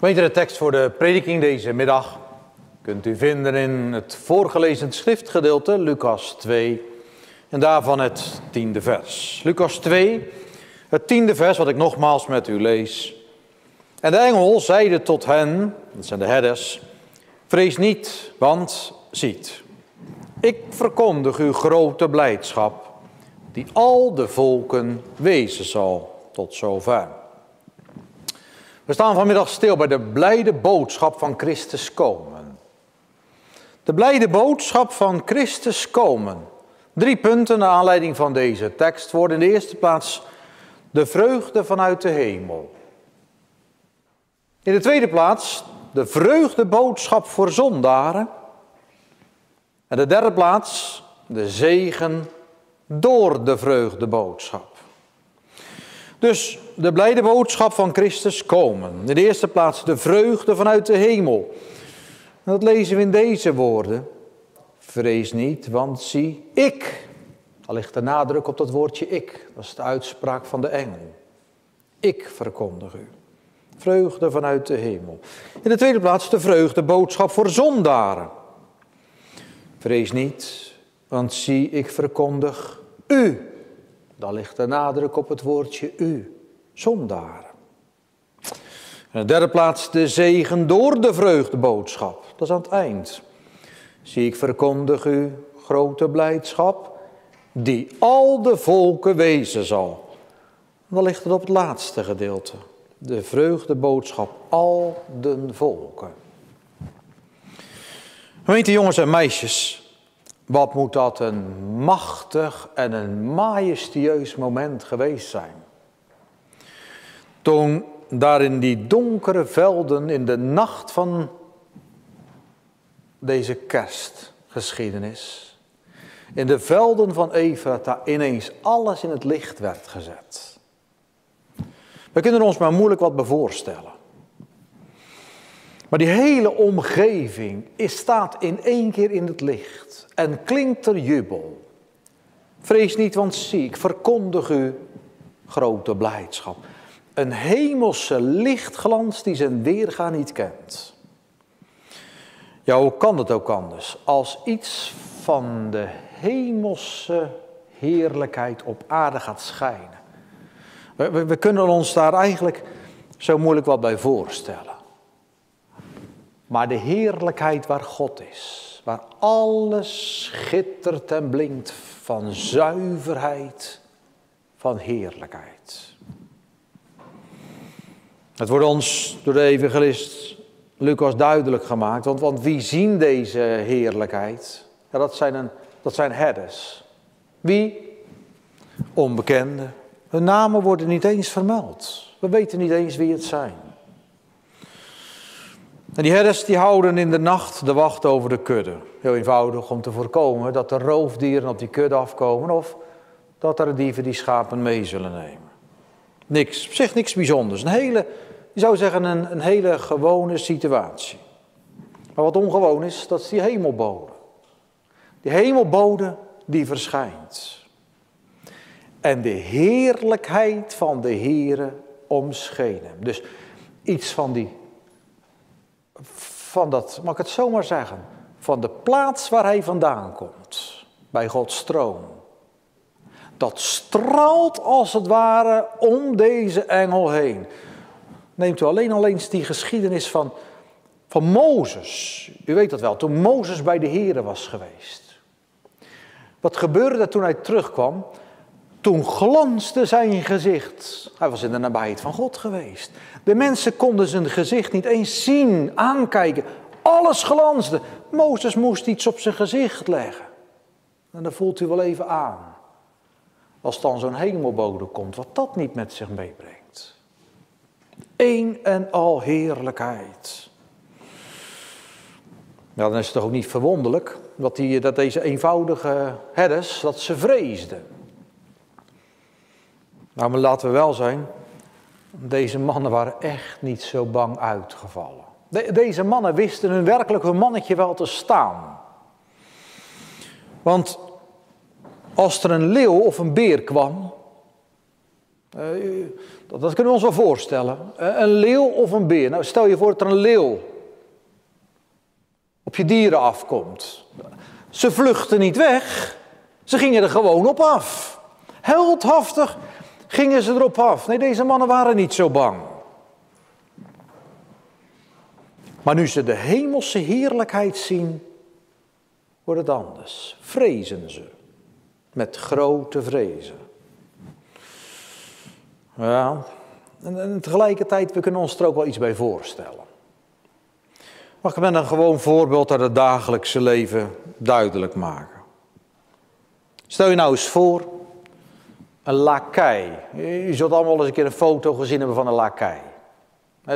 Je de tekst voor de prediking deze middag? Kunt u vinden in het voorgelezen schriftgedeelte, Lucas 2, en daarvan het tiende vers. Lucas 2, het tiende vers, wat ik nogmaals met u lees. En de engel zeide tot hen, dat zijn de herders, vrees niet, want ziet, ik verkondig u grote blijdschap, die al de volken wezen zal, tot zover. We staan vanmiddag stil bij de blijde boodschap van Christus komen. De blijde boodschap van Christus komen. Drie punten naar aanleiding van deze tekst worden in de eerste plaats de vreugde vanuit de hemel. In de tweede plaats de vreugdeboodschap voor zondaren. En de derde plaats de zegen door de vreugdeboodschap. Dus de blijde boodschap van Christus komen. In de eerste plaats de vreugde vanuit de hemel. Dat lezen we in deze woorden. Vrees niet, want zie, ik. Daar ligt de nadruk op dat woordje ik. Dat is de uitspraak van de engel. Ik verkondig u. Vreugde vanuit de hemel. In de tweede plaats de vreugde boodschap voor zondaren. Vrees niet, want zie, ik verkondig u. Daar ligt de nadruk op het woordje u zondaren. In de derde plaats de zegen door de vreugdeboodschap. Dat is aan het eind. Zie ik verkondig u grote blijdschap, die al de volken wezen zal. Dan ligt het op het laatste gedeelte. De vreugdeboodschap al den volken. Gemeente jongens en meisjes, wat moet dat een machtig en een majestueus moment geweest zijn. Toen daar in die donkere velden in de nacht van deze kerstgeschiedenis, in de velden van Efrata ineens alles in het licht werd gezet. We kunnen ons maar moeilijk wat bevoorstellen. Maar die hele omgeving staat in één keer in het licht en klinkt er jubel. Vrees niet, want zie, ik verkondig u grote blijdschap. Een hemelse lichtglans die zijn weerga niet kent. Hoe kan het ook anders? Als iets van de hemelse heerlijkheid op aarde gaat schijnen. We, we, kunnen ons daar eigenlijk zo moeilijk wat bij voorstellen. Maar de heerlijkheid waar God is, waar alles schittert en blinkt van zuiverheid, van heerlijkheid. Het wordt ons door de evangelist Lucas duidelijk gemaakt, want, want wie zien deze heerlijkheid? Ja, dat, zijn een, dat zijn herders. Wie? Onbekenden. Hun namen worden niet eens vermeld. We weten niet eens wie het zijn. En die herders die houden in de nacht de wacht over de kudde. Heel eenvoudig om te voorkomen dat er roofdieren op die kudde afkomen of dat er dieven die schapen mee zullen nemen. Niks, op zich niks bijzonders. Een hele, je zou zeggen een, een hele gewone situatie. Maar wat ongewoon is, dat is die hemelbode. Die hemelbode die verschijnt. En de heerlijkheid van de Here omscheen hem. Dus iets van die van dat, mag ik het zomaar zeggen, van de plaats waar hij vandaan komt, bij Gods troon. Dat straalt als het ware om deze engel heen. Neemt u alleen al eens die geschiedenis van, van Mozes. U weet dat wel, toen Mozes bij de Here was geweest. Wat gebeurde toen hij terugkwam? Toen glansde zijn gezicht. Hij was in de nabijheid van God geweest. De mensen konden zijn gezicht niet eens zien, aankijken. Alles glansde. Mozes moest iets op zijn gezicht leggen. En dan voelt u wel even aan. Als dan zo'n hemelbode komt, wat dat niet met zich meebrengt. Eén en al heerlijkheid. Nou, dan is het toch ook niet verwonderlijk dat, die, dat deze eenvoudige herders, dat ze vreesden. Nou, maar laten we wel zijn, deze mannen waren echt niet zo bang uitgevallen. deze mannen wisten hun werkelijk hun mannetje wel te staan. Want als er een leeuw of een beer kwam, Uh, dat, dat, kunnen we ons wel voorstellen. Uh, een leeuw of een beer. Nou, stel je voor dat er een leeuw op je dieren afkomt. Ze vluchten niet weg. Ze gingen er gewoon op af. Heldhaftig gingen ze erop af. Nee, deze mannen waren niet zo bang. Maar nu ze de hemelse heerlijkheid zien, wordt het anders. Vrezen ze. Met grote vrezen. Ja, en, en tegelijkertijd, we kunnen ons er ook wel iets bij voorstellen. Mag ik met een gewoon voorbeeld uit het dagelijkse leven duidelijk maken? Stel je nou eens voor, een lakij. Je zult allemaal eens een keer een foto gezien hebben van een lakij.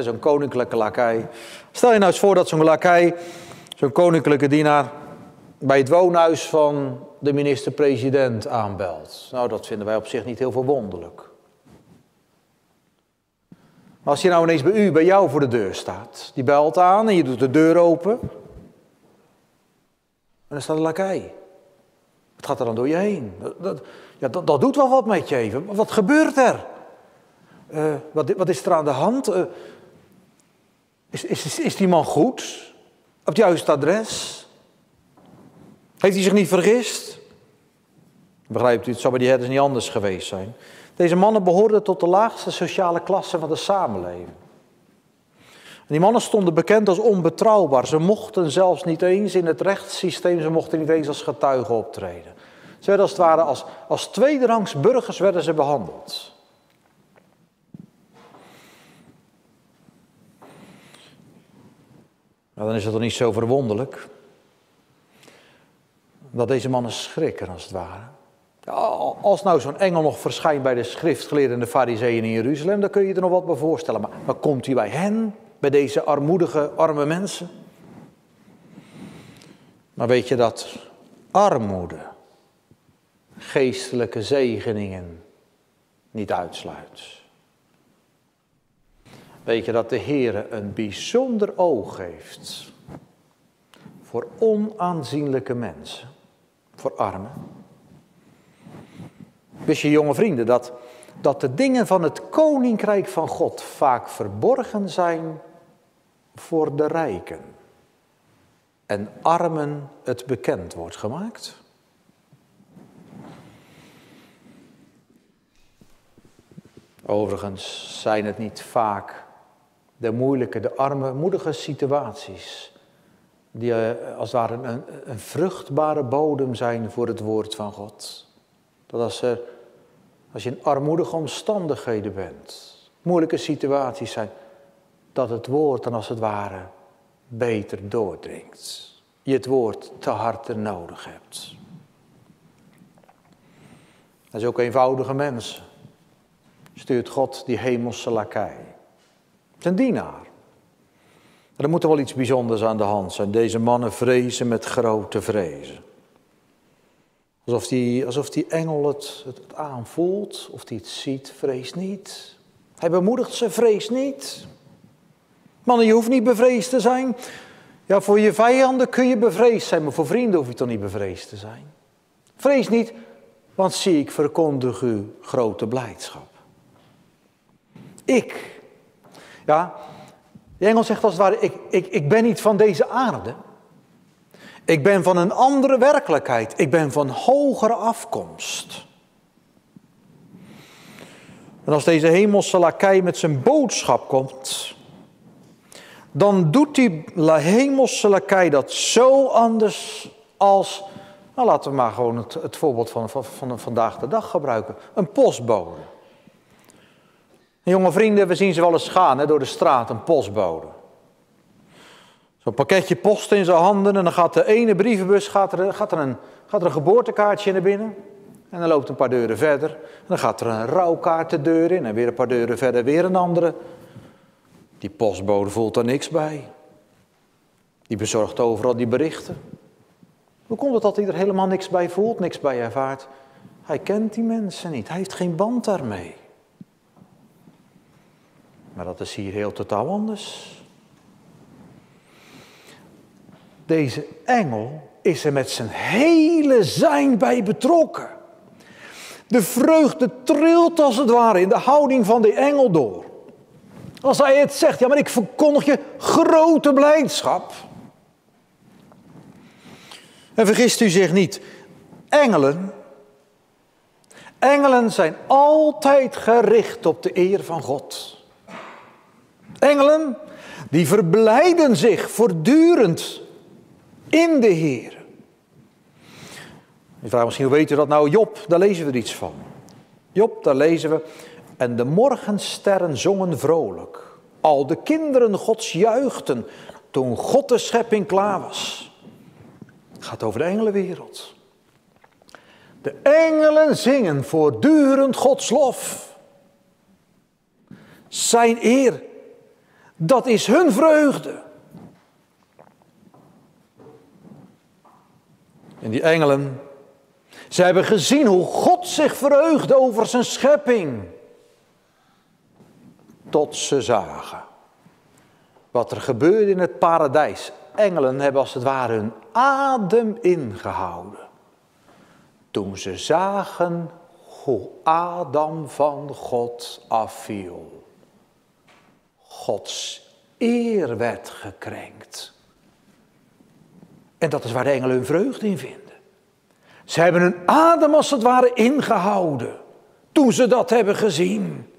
Zo'n koninklijke lakij. Stel je nou eens voor dat zo'n lakij, zo'n koninklijke dienaar, bij het woonhuis van de minister-president aanbelt. Nou, dat vinden wij op zich niet heel verwonderlijk. Maar als je nou ineens bij u, bij jou voor de deur staat, die belt aan en je doet de deur open. En dan staat een lakij. Wat gaat er dan door je heen? Dat, ja, dat, doet wel wat met je even. wat gebeurt er? Uh, wat, wat, is er aan de hand? Uh, is, is, is die man goed? Op het juiste adres? Heeft hij zich niet vergist? Begrijpt u, het zou bij die herders niet anders geweest zijn. Deze mannen behoorden tot de laagste sociale klasse van de samenleving. En die mannen stonden bekend als onbetrouwbaar. Ze mochten zelfs niet eens in het rechtssysteem, ze mochten niet eens als getuigen optreden. Ze werden als het ware als, als tweederangs burgers werden ze behandeld. Nou, dan is het toch niet zo verwonderlijk dat deze mannen schrikken als het ware. Als nou zo'n engel nog verschijnt bij de schriftgeleerden en de fariseeën in Jeruzalem, dan kun je er nog wat bij voorstellen. Maar, maar komt hij bij hen, bij deze armoedige, arme mensen? Maar weet je dat armoede geestelijke zegeningen niet uitsluit? Weet je dat de Heer een bijzonder oog heeft voor onaanzienlijke mensen, voor armen? Wist je, jonge vrienden, dat, dat de dingen van het koninkrijk van God vaak verborgen zijn voor de rijken en armen het bekend wordt gemaakt? Overigens zijn het niet vaak de moeilijke, de armoedige situaties die eh, als het ware een, vruchtbare bodem zijn voor het woord van God. Dat als, er, als je in armoedige omstandigheden bent, moeilijke situaties zijn, dat het woord dan als het ware beter doordringt. Je het woord te harder nodig hebt. Dat is ook eenvoudige mensen. Stuurt God die hemelse lakij. Zijn dienaar. Er moet er wel iets bijzonders aan de hand zijn. Deze mannen vrezen met grote vrezen. Alsof die, alsof die engel het, het, aanvoelt, of die het ziet, vrees niet. Hij bemoedigt ze, vrees niet. Mannen, je hoeft niet bevreesd te zijn. Ja, voor je vijanden kun je bevreesd zijn, maar voor vrienden hoef je toch niet bevreesd te zijn. Vrees niet, want zie ik verkondig u grote blijdschap. Ik, ja, de engel zegt als het ware, ik, ik, ik ben niet van deze aarde. Ik ben van een andere werkelijkheid. Ik ben van hogere afkomst. En als deze hemelse lakij met zijn boodschap komt, dan doet die hemelse lakij dat zo anders als, nou laten we maar gewoon het, het voorbeeld van, van, van vandaag de dag gebruiken, een postbode. Jonge vrienden, we zien ze wel eens gaan hè, door de straat, een postbode. Zo'n pakketje post in zijn handen en dan gaat de ene brievenbus, gaat er, gaat er, een, gaat er een geboortekaartje naar binnen. En dan loopt een paar deuren verder. En dan gaat er een rouwkaart de deur in en weer een paar deuren verder weer een andere. Die postbode voelt er niks bij. Die bezorgt overal die berichten. Hoe komt het dat hij er helemaal niks bij voelt, niks bij ervaart? Hij kent die mensen niet, hij heeft geen band daarmee. Maar dat is hier heel totaal anders. Deze engel is er met zijn hele zijn bij betrokken. De vreugde trilt als het ware in de houding van de engel door. Als hij het zegt, ja maar ik verkondig je grote blijdschap. En vergist u zich niet, engelen, engelen zijn altijd gericht op de eer van God. Engelen, die verblijden zich voortdurend in de Heer. Je vraagt misschien, hoe weet u dat nou? Job, daar lezen we er iets van. Job, daar lezen we, en de morgensterren zongen vrolijk. Al de kinderen Gods juichten toen God de schepping klaar was. Het gaat over de engelenwereld. De engelen zingen voortdurend Gods lof. Zijn eer, dat is hun vreugde. En die engelen, ze hebben gezien hoe God zich verheugde over zijn schepping. Tot ze zagen wat er gebeurde in het paradijs. Engelen hebben als het ware hun adem ingehouden. Toen ze zagen hoe Adam van God afviel. Gods eer werd gekrenkt. En dat is waar de engelen hun vreugde in vinden. Ze hebben hun adem als het ware ingehouden. Toen ze dat hebben gezien.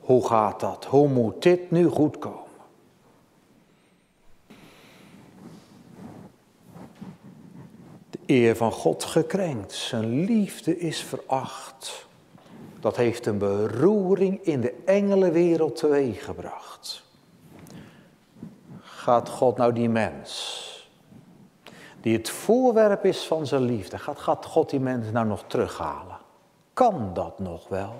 Hoe gaat dat? Hoe moet dit nu goed komen? eer van God gekrenkt. Zijn liefde is veracht. Dat heeft een beroering in de engelenwereld teweeggebracht. Gaat God nou die mens, die het voorwerp is van zijn liefde, gaat, gaat God die mens nou nog terughalen? Kan dat nog wel?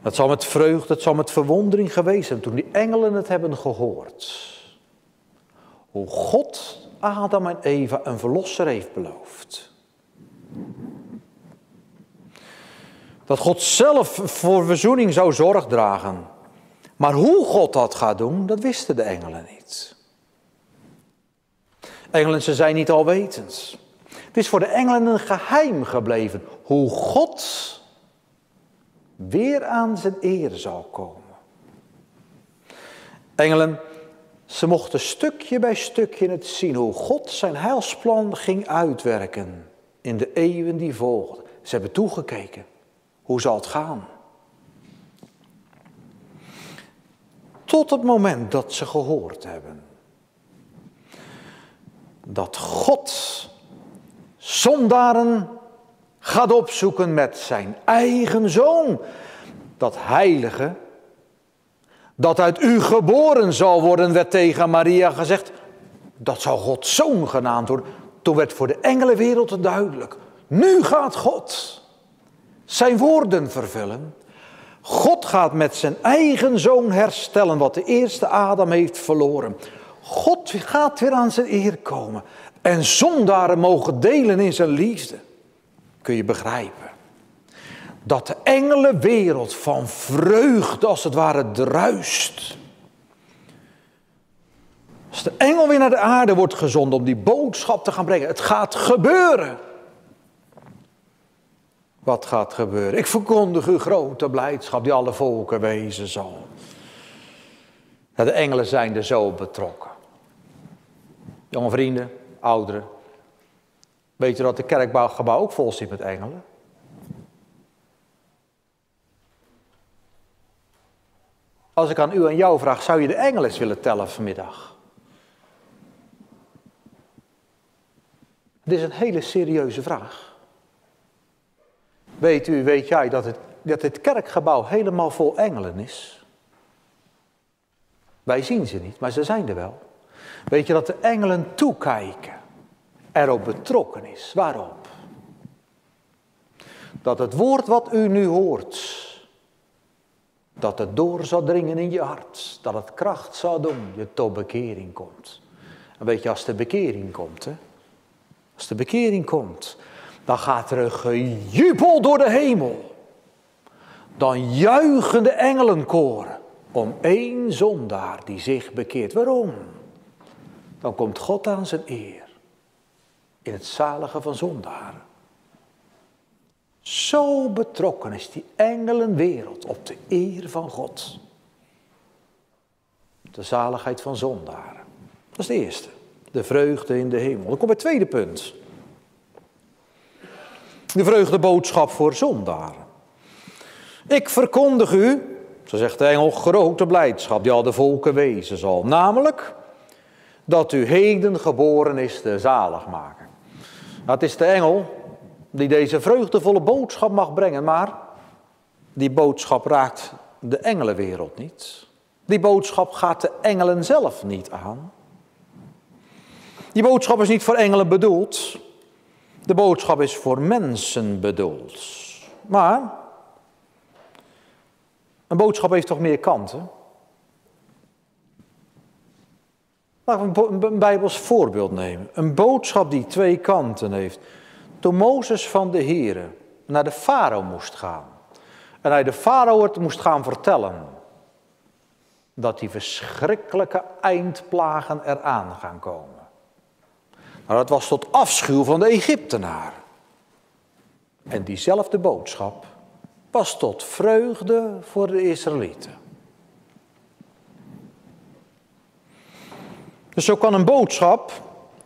Het zal met vreugde, het zal met verwondering geweest zijn toen die engelen het hebben gehoord. Hoe God Adam en Eva een verlosser heeft beloofd. Dat God zelf voor verzoening zou zorg dragen. Maar hoe God dat gaat doen, dat wisten de engelen niet. Engelen, ze zijn niet alwetend. Het is voor de engelen een geheim gebleven hoe God weer aan zijn eer zal komen. Engelen, ze mochten stukje bij stukje het zien hoe God zijn heilsplan ging uitwerken in de eeuwen die volgden. Ze hebben toegekeken. Hoe zal het gaan? Tot het moment dat ze gehoord hebben dat God zondaren gaat opzoeken met zijn eigen zoon. Dat heilige dat uit u geboren zal worden, werd tegen Maria gezegd. Dat zal Gods zoon genaamd worden. Toen werd voor de engelenwereld duidelijk. Nu gaat God zijn woorden vervullen. God gaat met zijn eigen zoon herstellen wat de eerste Adam heeft verloren. God gaat weer aan zijn eer komen. En zondaren mogen delen in zijn liefde. Kun je begrijpen? dat de engelenwereld van vreugde als het ware druist. Als de engel weer naar de aarde wordt gezonden om die boodschap te gaan brengen. Het gaat gebeuren. Wat gaat gebeuren? Ik verkondig uw grote blijdschap die alle volken wezen zal. de engelen zijn er zo betrokken. Jonge vrienden, ouderen. Weet je dat de kerkgebouw ook vol zit met engelen? Als ik aan u en jou vraag, zou je de engelen willen tellen vanmiddag? Dit is een hele serieuze vraag. Weet u, weet jij dat, het, dat dit kerkgebouw helemaal vol engelen is? Wij zien ze niet, maar ze zijn er wel. Weet je dat de engelen toekijken, erop betrokken is? Waarop? Dat het woord wat u nu hoort, dat het door zal dringen in je hart. Dat het kracht zal doen, je tot bekering komt. En weet je, als de bekering komt, hè, als de bekering komt, dan gaat er een gejubel door de hemel. Dan juichen de engelenkoren om één zondaar die zich bekeert. Waarom? Dan komt God aan zijn eer. in het zalige van zondaren. Zo betrokken is die engelenwereld op de eer van God. De zaligheid van zondaren. Dat is de eerste. De vreugde in de hemel. Dan komt het tweede punt. De vreugdeboodschap voor zondaren. Ik verkondig u, zo zegt de engel, grote blijdschap die al de volken wezen zal. Namelijk dat u heden geboren is de zaligmaker. Nou, het is de engel die deze vreugdevolle boodschap mag brengen, maar die boodschap raakt de engelenwereld niet. Die boodschap gaat de engelen zelf niet aan. Die boodschap is niet voor engelen bedoeld. De boodschap is voor mensen bedoeld. Maar een boodschap heeft toch meer kanten? Laten we een Bijbels voorbeeld nemen. Een boodschap die twee kanten heeft. Toen Mozes van de Here naar de farao moest gaan. En hij de farao het moest gaan vertellen. Dat die verschrikkelijke eindplagen eraan gaan komen. Maar dat was tot afschuw van de Egyptenaar. En diezelfde boodschap was tot vreugde voor de Israëlieten. Dus zo kan een boodschap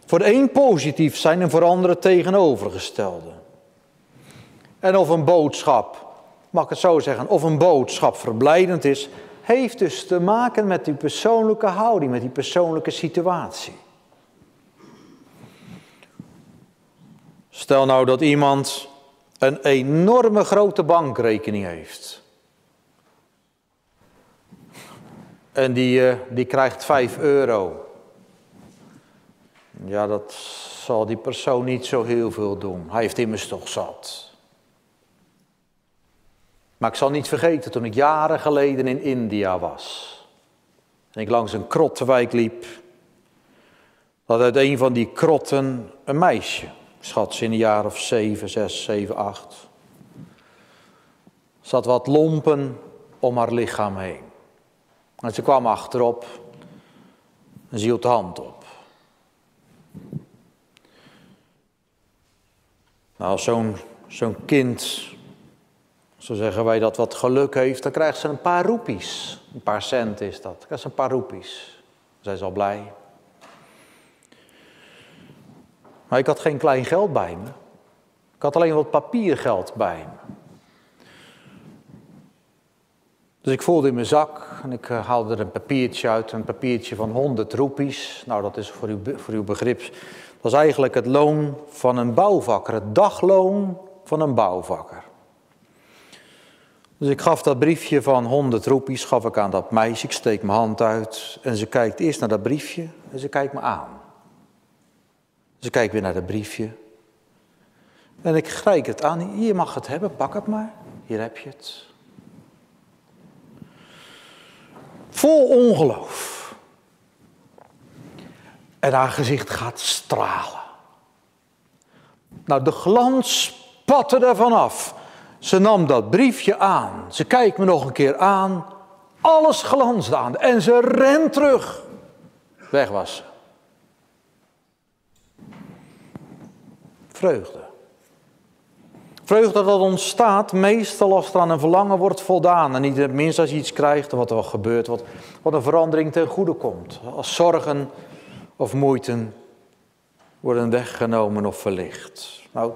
voor de een positief zijn en voor andere tegenovergestelde. En of een boodschap, mag ik het zo zeggen, of een boodschap verblijdend is, heeft dus te maken met die persoonlijke houding, met die persoonlijke situatie. Stel nou dat iemand een enorme grote bankrekening heeft. En die, eh, die krijgt 5 euro. Ja, dat zal die persoon niet zo heel veel doen. Hij heeft immers toch zat. Maar ik zal niet vergeten toen ik jaren geleden in India was. En ik langs een krottenwijk liep. Dat uit een van die krotten een meisje Schat in een jaar of zeven, zes, zeven, acht. Zat wat lompen om haar lichaam heen. En ze kwam achterop en ze hield de hand op. Nou, als zo'n zo'n kind, zo zeggen wij dat wat geluk heeft, dan krijgt ze een paar roepies. Een paar cent is dat. Dan krijgt ze een paar roepies. Zij is al blij. Maar ik had geen klein geld bij me. Ik had alleen wat papiergeld bij me. Dus ik voelde in mijn zak en ik eh, haalde er een papiertje uit, een papiertje van 100 roepies. Nou, dat is voor uw, voor uw begrip, dat is eigenlijk het loon van een bouwvakker, het dagloon van een bouwvakker. Dus ik gaf dat briefje van 100 roepies gaf ik aan dat meisje. Ik steek mijn hand uit en ze kijkt eerst naar dat briefje en ze kijkt me aan. Dus ik kijk weer naar dat briefje. En ik grijp het aan. Je mag het hebben, pak het maar. Hier heb je het. Vol ongeloof. En haar gezicht gaat stralen. Nou, de glans spatte ervan af. Ze nam dat briefje aan. Ze kijkt me nog een keer aan. Alles glansde aan. En ze rent terug. Weg was ze. Vreugde. Vreugde dat ontstaat meestal als er aan een verlangen wordt voldaan. En niet het minst als je iets krijgt wat er gebeurt, wat, wat een verandering ten goede komt. Als zorgen of moeiten worden weggenomen of verlicht. Nou,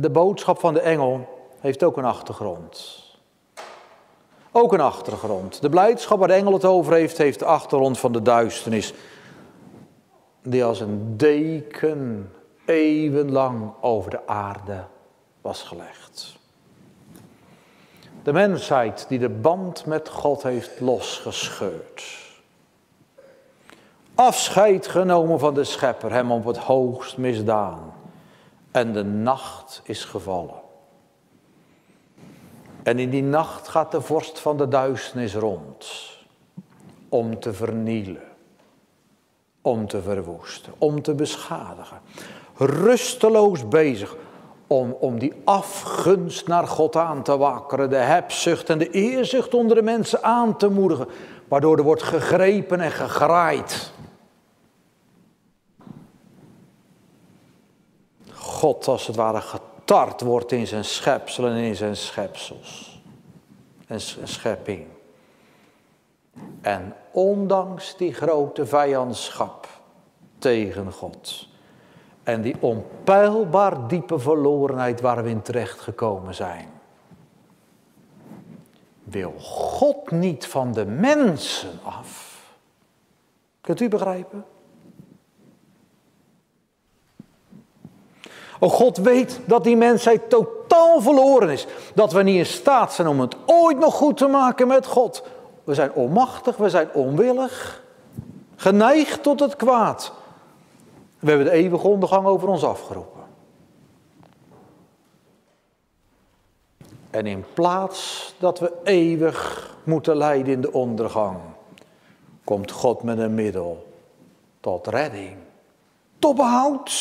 de boodschap van de engel heeft ook een achtergrond. Ook een achtergrond. De blijdschap waar de engel het over heeft, heeft de achtergrond van de duisternis. Die als een deken eeuwenlang over de aarde was gelegd. De mensheid die de band met God heeft losgescheurd. Afscheid genomen van de schepper, hem op het hoogst misdaan. En de nacht is gevallen. En in die nacht gaat de vorst van de duisternis rond om te vernielen, om te verwoesten, om te beschadigen rusteloos bezig om, om die afgunst naar God aan te wakkeren, de hebzucht en de eerzucht onder de mensen aan te moedigen, waardoor er wordt gegrepen en gegraaid. God als het ware getart wordt in zijn schepselen en in zijn schepsels. En schepping. En ondanks die grote vijandschap tegen God en die onpeilbaar diepe verlorenheid waar we in terecht gekomen zijn, wil God niet van de mensen af. Kunt u begrijpen? Oh, God weet dat die mensheid totaal verloren is. Dat we niet in staat zijn om het ooit nog goed te maken met God. We zijn onmachtig, we zijn onwillig, geneigd tot het kwaad. We hebben de eeuwige ondergang over ons afgeroepen. En in plaats dat we eeuwig moeten lijden in de ondergang, komt God met een middel tot redding, tot behoud.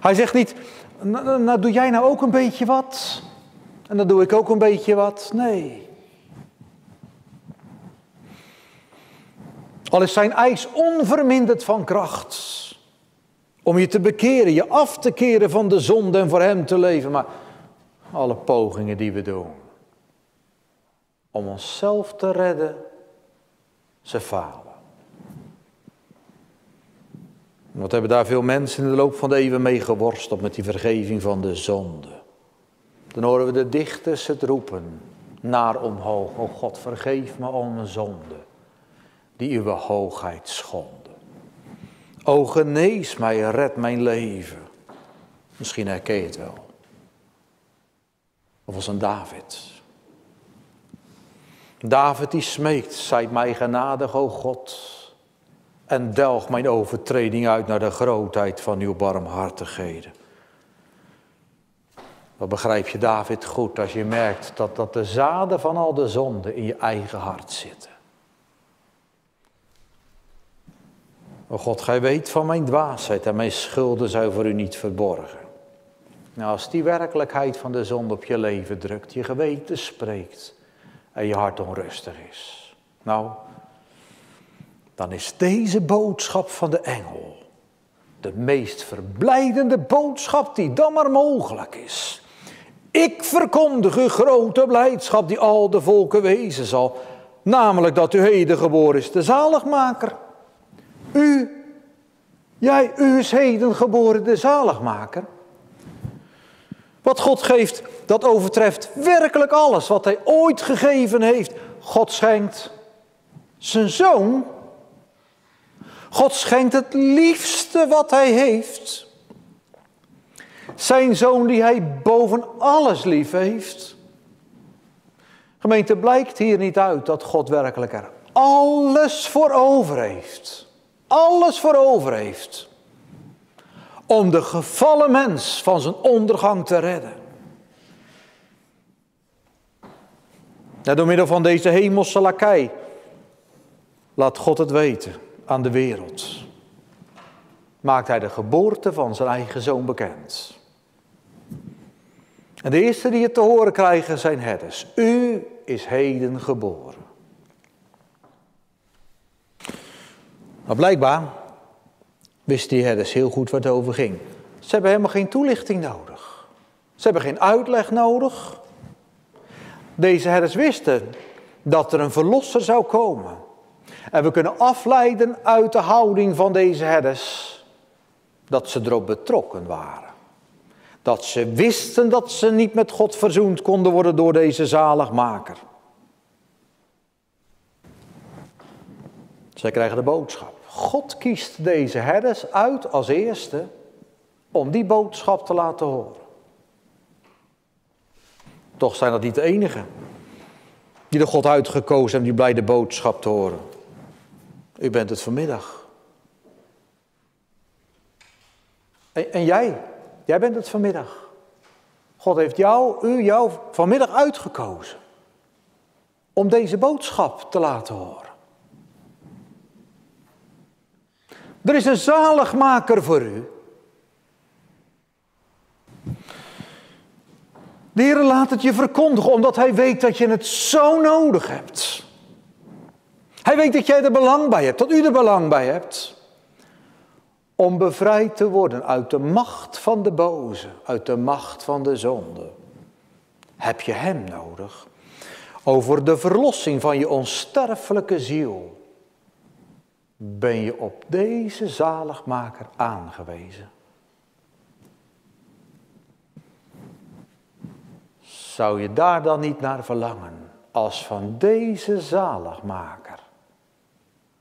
Hij zegt niet, nou, nou doe jij nou ook een beetje wat en dan doe ik ook een beetje wat. Nee. Al is zijn eis onverminderd van kracht. Om je te bekeren, je af te keren van de zonde en voor hem te leven. Maar alle pogingen die we doen. Om onszelf te redden, ze falen. Wat hebben daar veel mensen in de loop van de eeuwen mee geworsteld met die vergeving van de zonde. Dan horen we de dichters het roepen naar omhoog. O God, vergeef me al mijn zonde die uw hoogheid schonden. O genees mij, red mijn leven. Misschien herken je het wel. Of als een David. David die smeekt, zijt mij genadig, o God. En delg mijn overtreding uit naar de grootheid van uw barmhartigheden. Wat begrijp je David goed als je merkt dat, dat de zaden van al de zonden in je eigen hart zitten. O God, gij weet van mijn dwaasheid en mijn schulden zijn voor u niet verborgen. Nou, als die werkelijkheid van de zonde op je leven drukt, je geweten spreekt en je hart onrustig is. Nou, dan is deze boodschap van de engel de meest verblijdende boodschap die dan maar mogelijk is. Ik verkondig u grote blijdschap die al de volken wezen zal, namelijk dat u heden geboren is, de zaligmaker. U, jij, u is heden geboren de zaligmaker. Wat God geeft, dat overtreft werkelijk alles wat Hij ooit gegeven heeft. God schenkt zijn zoon. God schenkt het liefste wat Hij heeft. Zijn zoon die Hij boven alles lief heeft. Gemeente, blijkt hier niet uit dat God werkelijk er alles voor over heeft alles voor over heeft. Om de gevallen mens van zijn ondergang te redden. Door middel van deze hemelse lakij laat God het weten aan de wereld. Maakt hij de geboorte van zijn eigen zoon bekend. En de eerste die het te horen krijgen zijn herders. U is heden geboren. Maar blijkbaar wisten die herders heel goed wat het over ging. Ze hebben helemaal geen toelichting nodig. Ze hebben geen uitleg nodig. Deze herders wisten dat er een verlosser zou komen. En we kunnen afleiden uit de houding van deze herders dat ze erop betrokken waren. Dat ze wisten dat ze niet met God verzoend konden worden door deze zaligmaker. Zij krijgen de boodschap. God kiest deze herders uit als eerste om die boodschap te laten horen. Toch zijn dat niet de enigen die de God uitgekozen hebben die blij de boodschap te horen. U bent het vanmiddag. En, en jij, jij bent het vanmiddag. God heeft jou, u, jou vanmiddag uitgekozen om deze boodschap te laten horen. Er is een zaligmaker voor u. De Heer laat het je verkondigen omdat Hij weet dat je het zo nodig hebt. Hij weet dat jij er belang bij hebt, dat u er belang bij hebt. om bevrijd te worden uit de macht van de boze, uit de macht van de zonde, heb je Hem nodig. Over de verlossing van je onsterfelijke ziel ben je op deze zaligmaker aangewezen. Zou je daar dan niet naar verlangen als van deze zaligmaker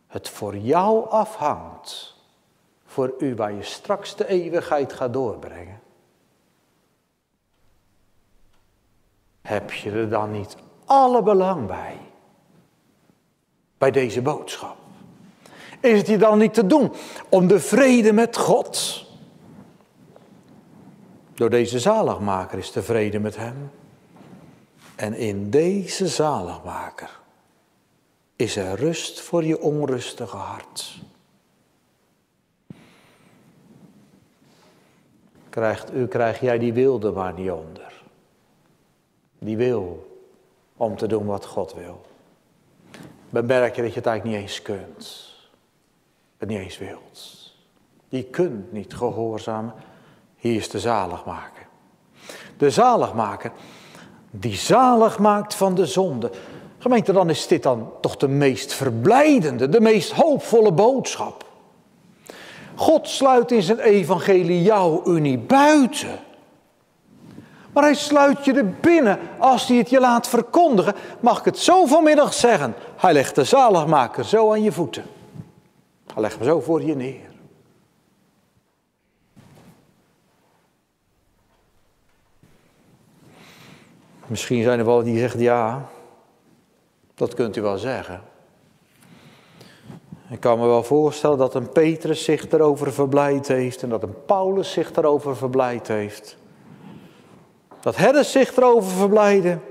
het voor jou afhangt, voor u waar je straks de eeuwigheid gaat doorbrengen? Heb je er dan niet alle belang bij? Bij deze boodschap? Is het je dan niet te doen om de vrede met God? Door deze zaligmaker is de vrede met hem. En in deze zaligmaker is er rust voor je onrustige hart. Krijgt, u krijg jij die wilde maar niet onder. Die wil om te doen wat God wil. Bemerk je dat je het eigenlijk niet eens kunt. Niet eens wilt. Die kunt niet gehoorzamen. Hier is de zaligmaker. De zaligmaker die zalig maakt van de zonde. Gemeente, dan is dit dan toch de meest verblijdende, de meest hoopvolle boodschap. God sluit in zijn evangelie jouw unie buiten. Maar hij sluit je er binnen als hij het je laat verkondigen. Mag ik het zo vanmiddag zeggen? Hij legt de zaligmaker zo aan je voeten. Legt hem zo voor je neer. Misschien zijn er wel die zeggen, ja, dat kunt u wel zeggen. Ik kan me wel voorstellen dat een Petrus zich erover verblijd heeft en dat een Paulus zich erover verblijd heeft. Dat herders zich erover verblijden.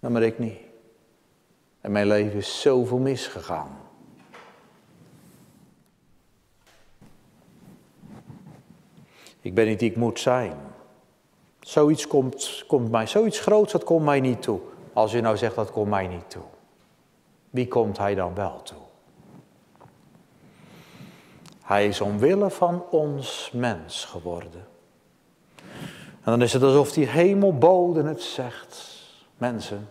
Nou, maar ik niet. En mijn leven is zoveel misgegaan. Ik ben niet die ik moet zijn. Zoiets komt, komt mij, zoiets groots, dat komt mij niet toe. Als u nou zegt dat komt mij niet toe. Wie komt hij dan wel toe? Hij is omwille van ons mens geworden. En dan is het alsof die hemelbode het zegt. Mensen,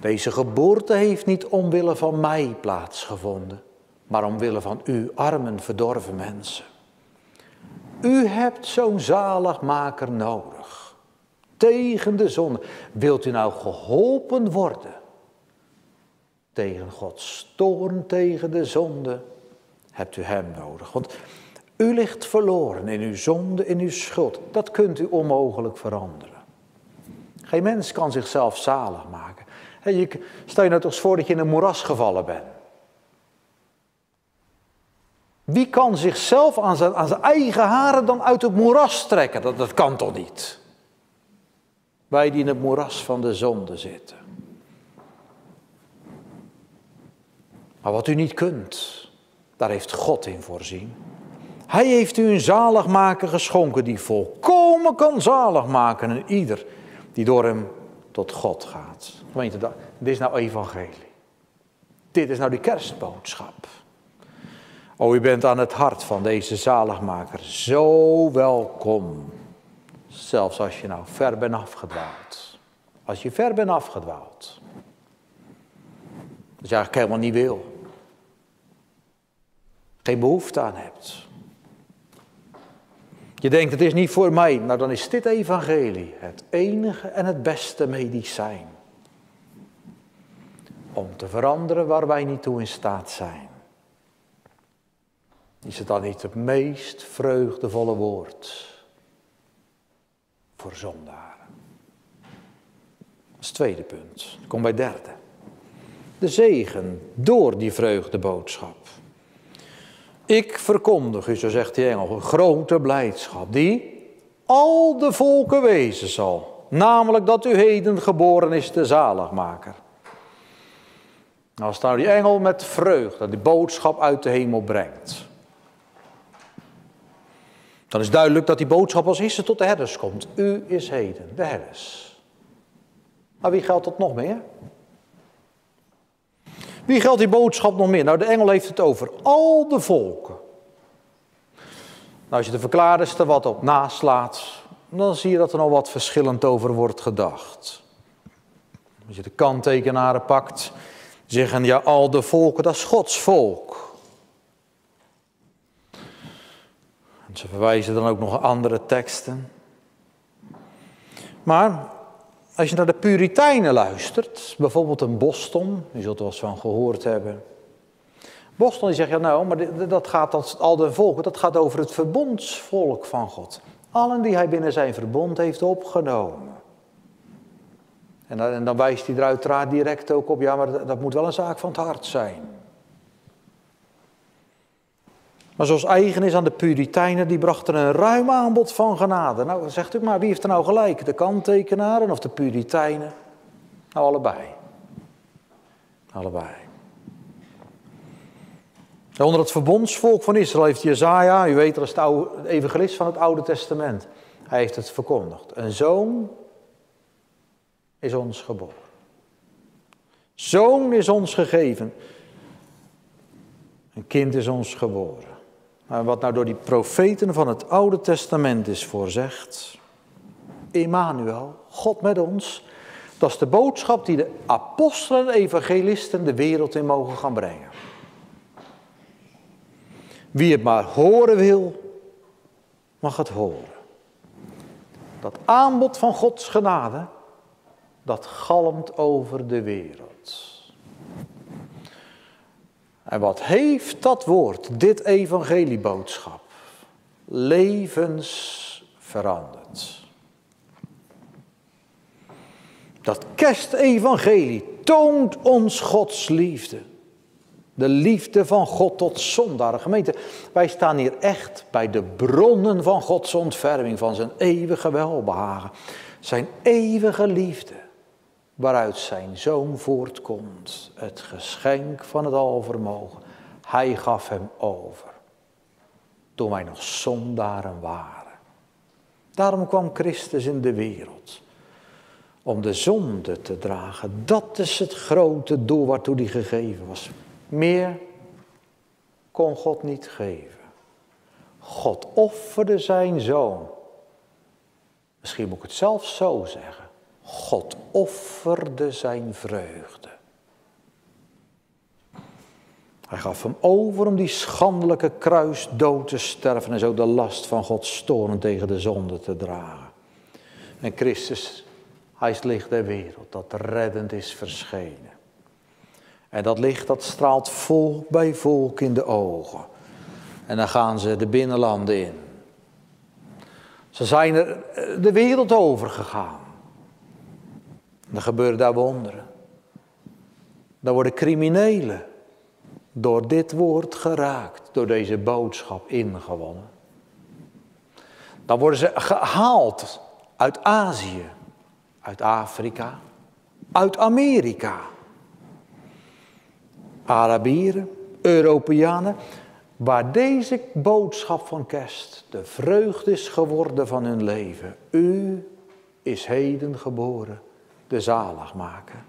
deze geboorte heeft niet omwille van mij plaatsgevonden, maar omwille van u armen verdorven mensen. U hebt zo'n zaligmaker nodig. Tegen de zonde. Wilt u nou geholpen worden? Tegen Gods toorn, tegen de zonde. Hebt u hem nodig. Want u ligt verloren in uw zonde, in uw schuld. Dat kunt u onmogelijk veranderen. Geen mens kan zichzelf zalig maken. stel je nou toch eens voor dat je in een moeras gevallen bent. Wie kan zichzelf aan zijn, eigen haren dan uit het moeras trekken? Dat, dat kan toch niet? Wij die in het moeras van de zonde zitten. Maar wat u niet kunt, daar heeft God in voorzien. Hij heeft u een zaligmaker geschonken die volkomen kan zalig maken en ieder die door hem tot God gaat. Gemeente, dit is nou evangelie. Dit is nou die kerstboodschap. O, u bent aan het hart van deze zaligmaker zo welkom. Zelfs als je nou ver bent afgedwaald. Als je ver bent afgedwaald. Dat je eigenlijk helemaal niet wil. Geen behoefte aan hebt. Je denkt het is niet voor mij. Nou dan is dit evangelie het enige en het beste medicijn. Om te veranderen waar wij niet toe in staat zijn. Is het dan niet het meest vreugdevolle woord voor zondaren? Dat is het tweede punt. Kom bij derde. De zegen door die vreugdeboodschap. Ik verkondig u, zo zegt die engel, een grote blijdschap die al de volken wezen zal. Namelijk dat u heden geboren is de zaligmaker. Nou, als nou die engel met vreugde die boodschap uit de hemel brengt. Dan is duidelijk dat die boodschap als eerste tot de herders komt. U is heden, de herders. Maar wie geldt dat nog meer? Wie geldt die boodschap nog meer? Nou, de engel heeft het over al de volken. Nou, als je de verklaarster wat op naslaat, dan zie je dat er nog wat verschillend over wordt gedacht. Als je de kanttekenaren pakt, zeggen ja, al de volken, dat is Gods volk. Ze verwijzen dan ook nog andere teksten. Maar als je naar de Puritijnen luistert, bijvoorbeeld een Boston, je zult er wel eens van gehoord hebben. Boston die zegt, ja nou, maar dat gaat, dat, al de volken, dat gaat over het verbondsvolk van God. Allen die hij binnen zijn verbond heeft opgenomen. En dan, en dan wijst hij er uiteraard direct ook op, ja, maar dat moet wel een zaak van het hart zijn. Maar zoals eigen is aan de Puritijnen, die brachten een ruim aanbod van genade. Nou, zegt u maar, wie heeft er nou gelijk? De kanttekenaren of de Puritijnen? Nou, allebei. Allebei. Onder het verbondsvolk van Israël heeft Jezaja, u weet dat is het oude, evangelist van het Oude Testament. Hij heeft het verkondigd. Een zoon is ons geboren. Zoon is ons gegeven. Een kind is ons geboren. Wat nou door die profeten van het Oude Testament is voorzegd. Emmanuel, God met ons. Dat is de boodschap die de apostelen en evangelisten de wereld in mogen gaan brengen. Wie het maar horen wil, mag het horen. Dat aanbod van Gods genade, dat galmt over de wereld. En wat heeft dat woord, dit evangelieboodschap, levens veranderd? Dat kerstevangelie toont ons Gods liefde. De liefde van God tot zondaar. Gemeente, wij staan hier echt bij de bronnen van Gods ontferming, van zijn eeuwige welbehagen. Zijn eeuwige liefde, waaruit zijn zoon voortkomt. Het geschenk van het alvermogen. Hij gaf hem over, toen wij nog zondaren waren. Daarom kwam Christus in de wereld om de zonde te dragen. Dat is het grote doel waartoe hij gegeven was. Meer kon God niet geven. God offerde zijn zoon. Misschien moet ik het zelf zo zeggen. God offerde zijn vreugde. Hij gaf hem over om die schandelijke kruisdood te sterven en zo de last van Gods storen tegen de zonde te dragen. En Christus, hij is licht der wereld dat reddend is verschenen. En dat licht dat straalt volk bij volk in de ogen. En dan gaan ze de binnenlanden in. Ze zijn er eh, de wereld over gegaan. Dan gebeuren daar wonderen. Dan worden criminelen door dit woord geraakt, door deze boodschap ingewonnen. Dan worden ze gehaald uit Azië, uit Afrika, uit Amerika. Arabieren, Europeanen, waar deze boodschap van kerst de vreugde is geworden van hun leven. U is heden geboren, de zaligmaker.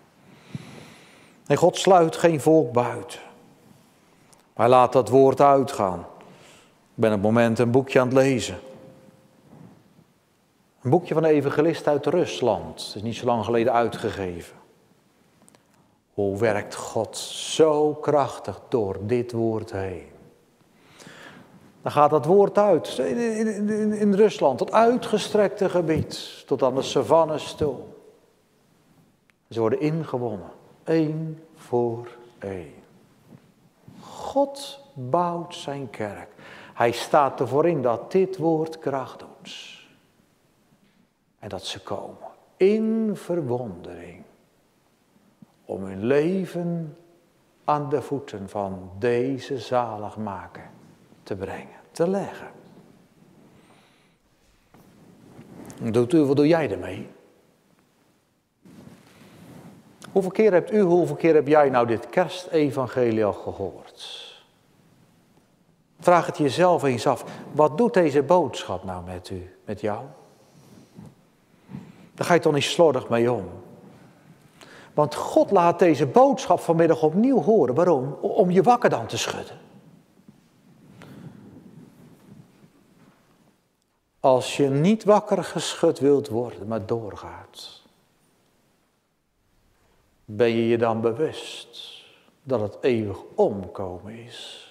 En God sluit geen volk buiten. Hij laat dat woord uitgaan. Ik ben op het moment een boekje aan het lezen. Een boekje van een evangelist uit Rusland. Het is niet zo lang geleden uitgegeven. Hoe werkt God zo krachtig door dit woord heen? Dan gaat dat woord uit in, in, in, in Rusland, tot uitgestrekte gebied, tot aan de savannes toe. Ze worden ingewonnen, één voor één. God bouwt zijn kerk. Hij staat ervoor in dat dit woord kracht doet. En dat ze komen in verwondering om hun leven aan de voeten van deze zaligmaker te brengen, te leggen. Doet u, wat doe jij ermee? Hoeveel keer hebt u, hoeveel keer heb jij nou dit kerstevangelie al gehoord? Vraag het jezelf eens af. Wat doet deze boodschap nou met u, met jou? Daar ga je toch niet slordig mee om. Want God laat deze boodschap vanmiddag opnieuw horen. Waarom? Om je wakker dan te schudden. Als je niet wakker geschud wilt worden, maar doorgaat, ben je je dan bewust dat het eeuwig omkomen is?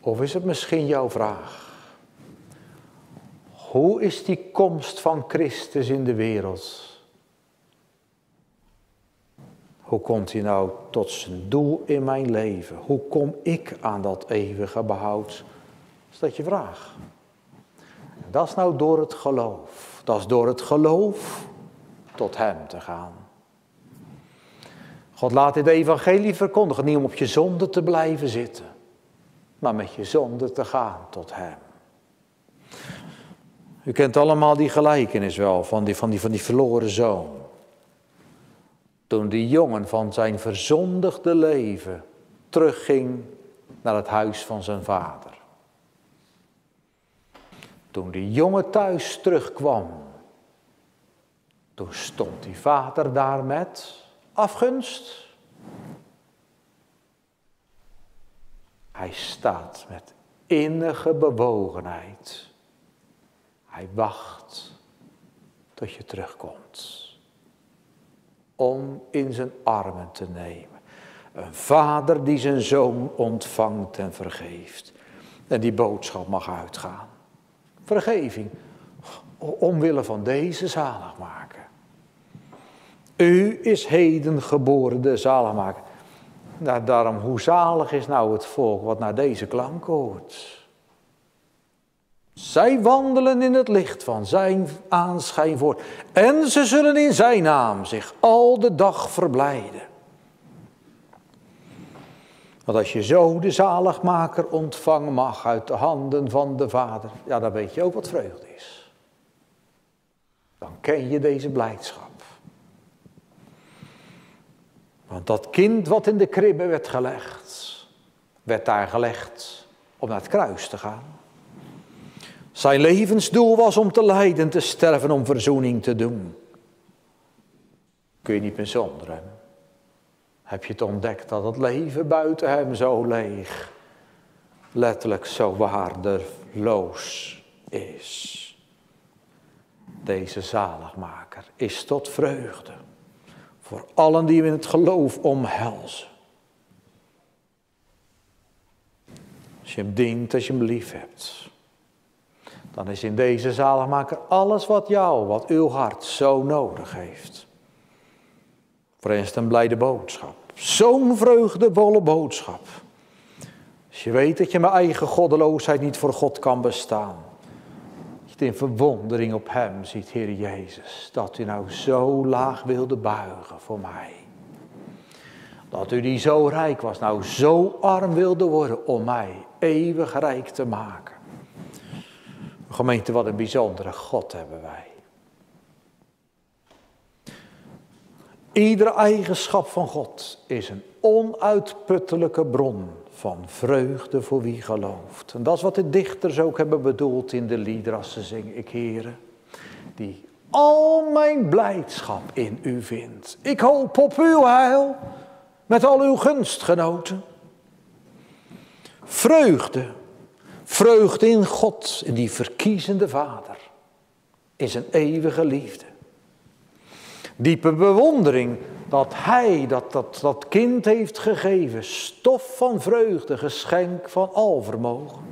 Of is het misschien jouw vraag? Hoe is die komst van Christus in de wereld? Hoe komt hij nou tot zijn doel in mijn leven? Hoe kom ik aan dat eeuwige behoud? Is dat je vraag? Dat is nou door het geloof. Dat is door het geloof tot Hem te gaan. God laat dit evangelie verkondigen, niet om op je zonde te blijven zitten, maar met je zonde te gaan tot Hem. U kent allemaal die gelijkenis wel van die, van die, van die verloren zoon. Toen die jongen van zijn verzondigde leven terugging naar het huis van zijn vader. Toen die jongen thuis terugkwam, toen stond die vader daar met afgunst. Hij staat met innige bewogenheid. Hij wacht tot je terugkomt om in zijn armen te nemen. Een vader die zijn zoon ontvangt en vergeeft. En die boodschap mag uitgaan. Vergeving, omwille van deze zaligmaker. U is heden geboren de zaligmaker. Nou, daarom, hoe zalig is nou het volk wat naar deze klank hoort. Zij wandelen in het licht van zijn aanschijn voort. En ze zullen in zijn naam zich al de dag verblijden. Want als je zo de zaligmaker ontvangen mag uit de handen van de Vader, ja, dan weet je ook wat vreugde is. Dan ken je deze blijdschap. Want dat kind wat in de kribbe werd gelegd, werd daar gelegd om naar het kruis te gaan. Zijn levensdoel was om te lijden, te sterven, om verzoening te doen. Kun je niet meer zonder. Heb je het ontdekt dat het leven buiten hem zo leeg, letterlijk zo waardeloos is. Deze zaligmaker is tot vreugde voor allen die hem in het geloof omhelzen. Als je hem dient, als je hem lief hebt dan is in deze zaligmaker alles wat jou, wat uw hart zo nodig heeft. Voor een blijde boodschap. Zo'n vreugdevolle boodschap. Als je weet dat je met eigen goddeloosheid niet voor God kan bestaan. Dat je in verwondering op Hem ziet, Heer Jezus. Dat u nou zo laag wilde buigen voor mij. Dat u die zo rijk was, nou zo arm wilde worden om mij eeuwig rijk te maken. Gemeente, wat een bijzondere God hebben wij. Iedere eigenschap van God is een onuitputtelijke bron van vreugde voor wie gelooft. En dat is wat de dichters ook hebben bedoeld in de als ze zingen. Ik heren, die al mijn blijdschap in u vindt. Ik hoop op uw heil met al uw gunstgenoten. Vreugde Vreugde in God, in die verkiezende Vader, in zijn eeuwige liefde. Diepe bewondering dat Hij dat, dat, dat kind heeft gegeven, stof van vreugde, geschenk van alvermogen.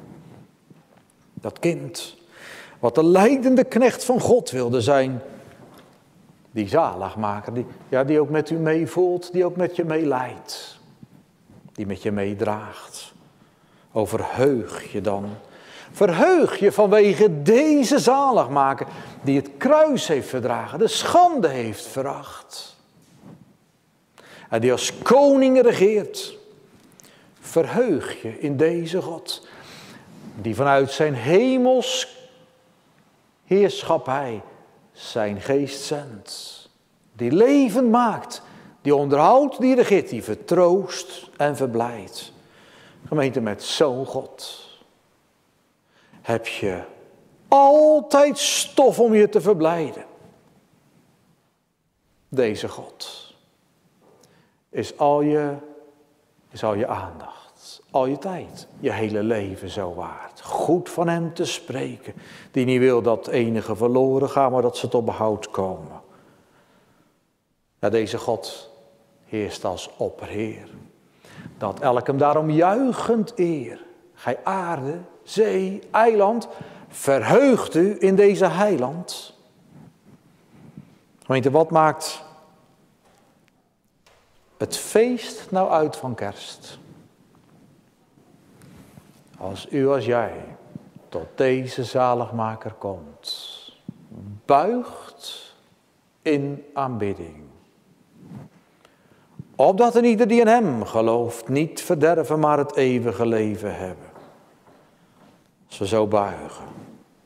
Dat kind, wat de leidende knecht van God wilde zijn, die zaligmaker, die, ja, die ook met u meevoelt, die ook met je meeleidt, die met je meedraagt. Overheug je dan. Verheug je vanwege deze zaligmaker die het kruis heeft verdragen, de schande heeft veracht. En die als koning regeert. Verheug je in deze God, die vanuit zijn hemels heerschappij zijn geest zendt. Die levend maakt, die onderhoudt, die regeert, die vertroost en verblijdt. Gemeente, met zo'n God heb je altijd stof om je te verblijden. deze God is al je, is al je aandacht, al je tijd, je hele leven zo waard. Goed van Hem te spreken, die niet wil dat enige verloren gaan, maar dat ze tot behoud komen. Ja, deze God heerst als opperheer. Dat elk hem daarom juichend eer. Gij aarde, zee, eiland, verheugt u in deze heiland. Gemeente, wat maakt het feest nou uit van kerst? Als u als jij tot deze zaligmaker komt, buigt in aanbidding. Opdat een ieder die in hem gelooft niet verderven, maar het eeuwige leven hebben. Als we zo buigen,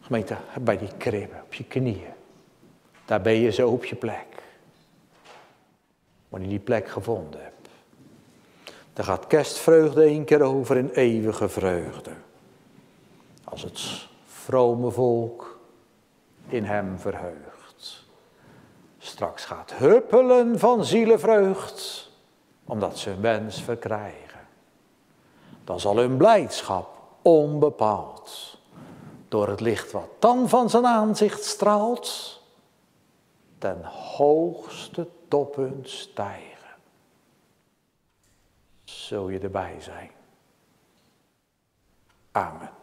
gemeente, bij die kribben, op je knieën. Daar ben je zo op je plek. Wanneer je die plek gevonden hebt. Dan gaat kerstvreugde één keer over in eeuwige vreugde. Als het vrome volk in hem verheugt. Straks gaat huppelen van zielenvreugd, omdat ze een wens verkrijgen. Dan zal hun blijdschap onbepaald door het licht wat dan van zijn aanzicht straalt, ten hoogste toppunt stijgen. Zul je erbij zijn? Amen.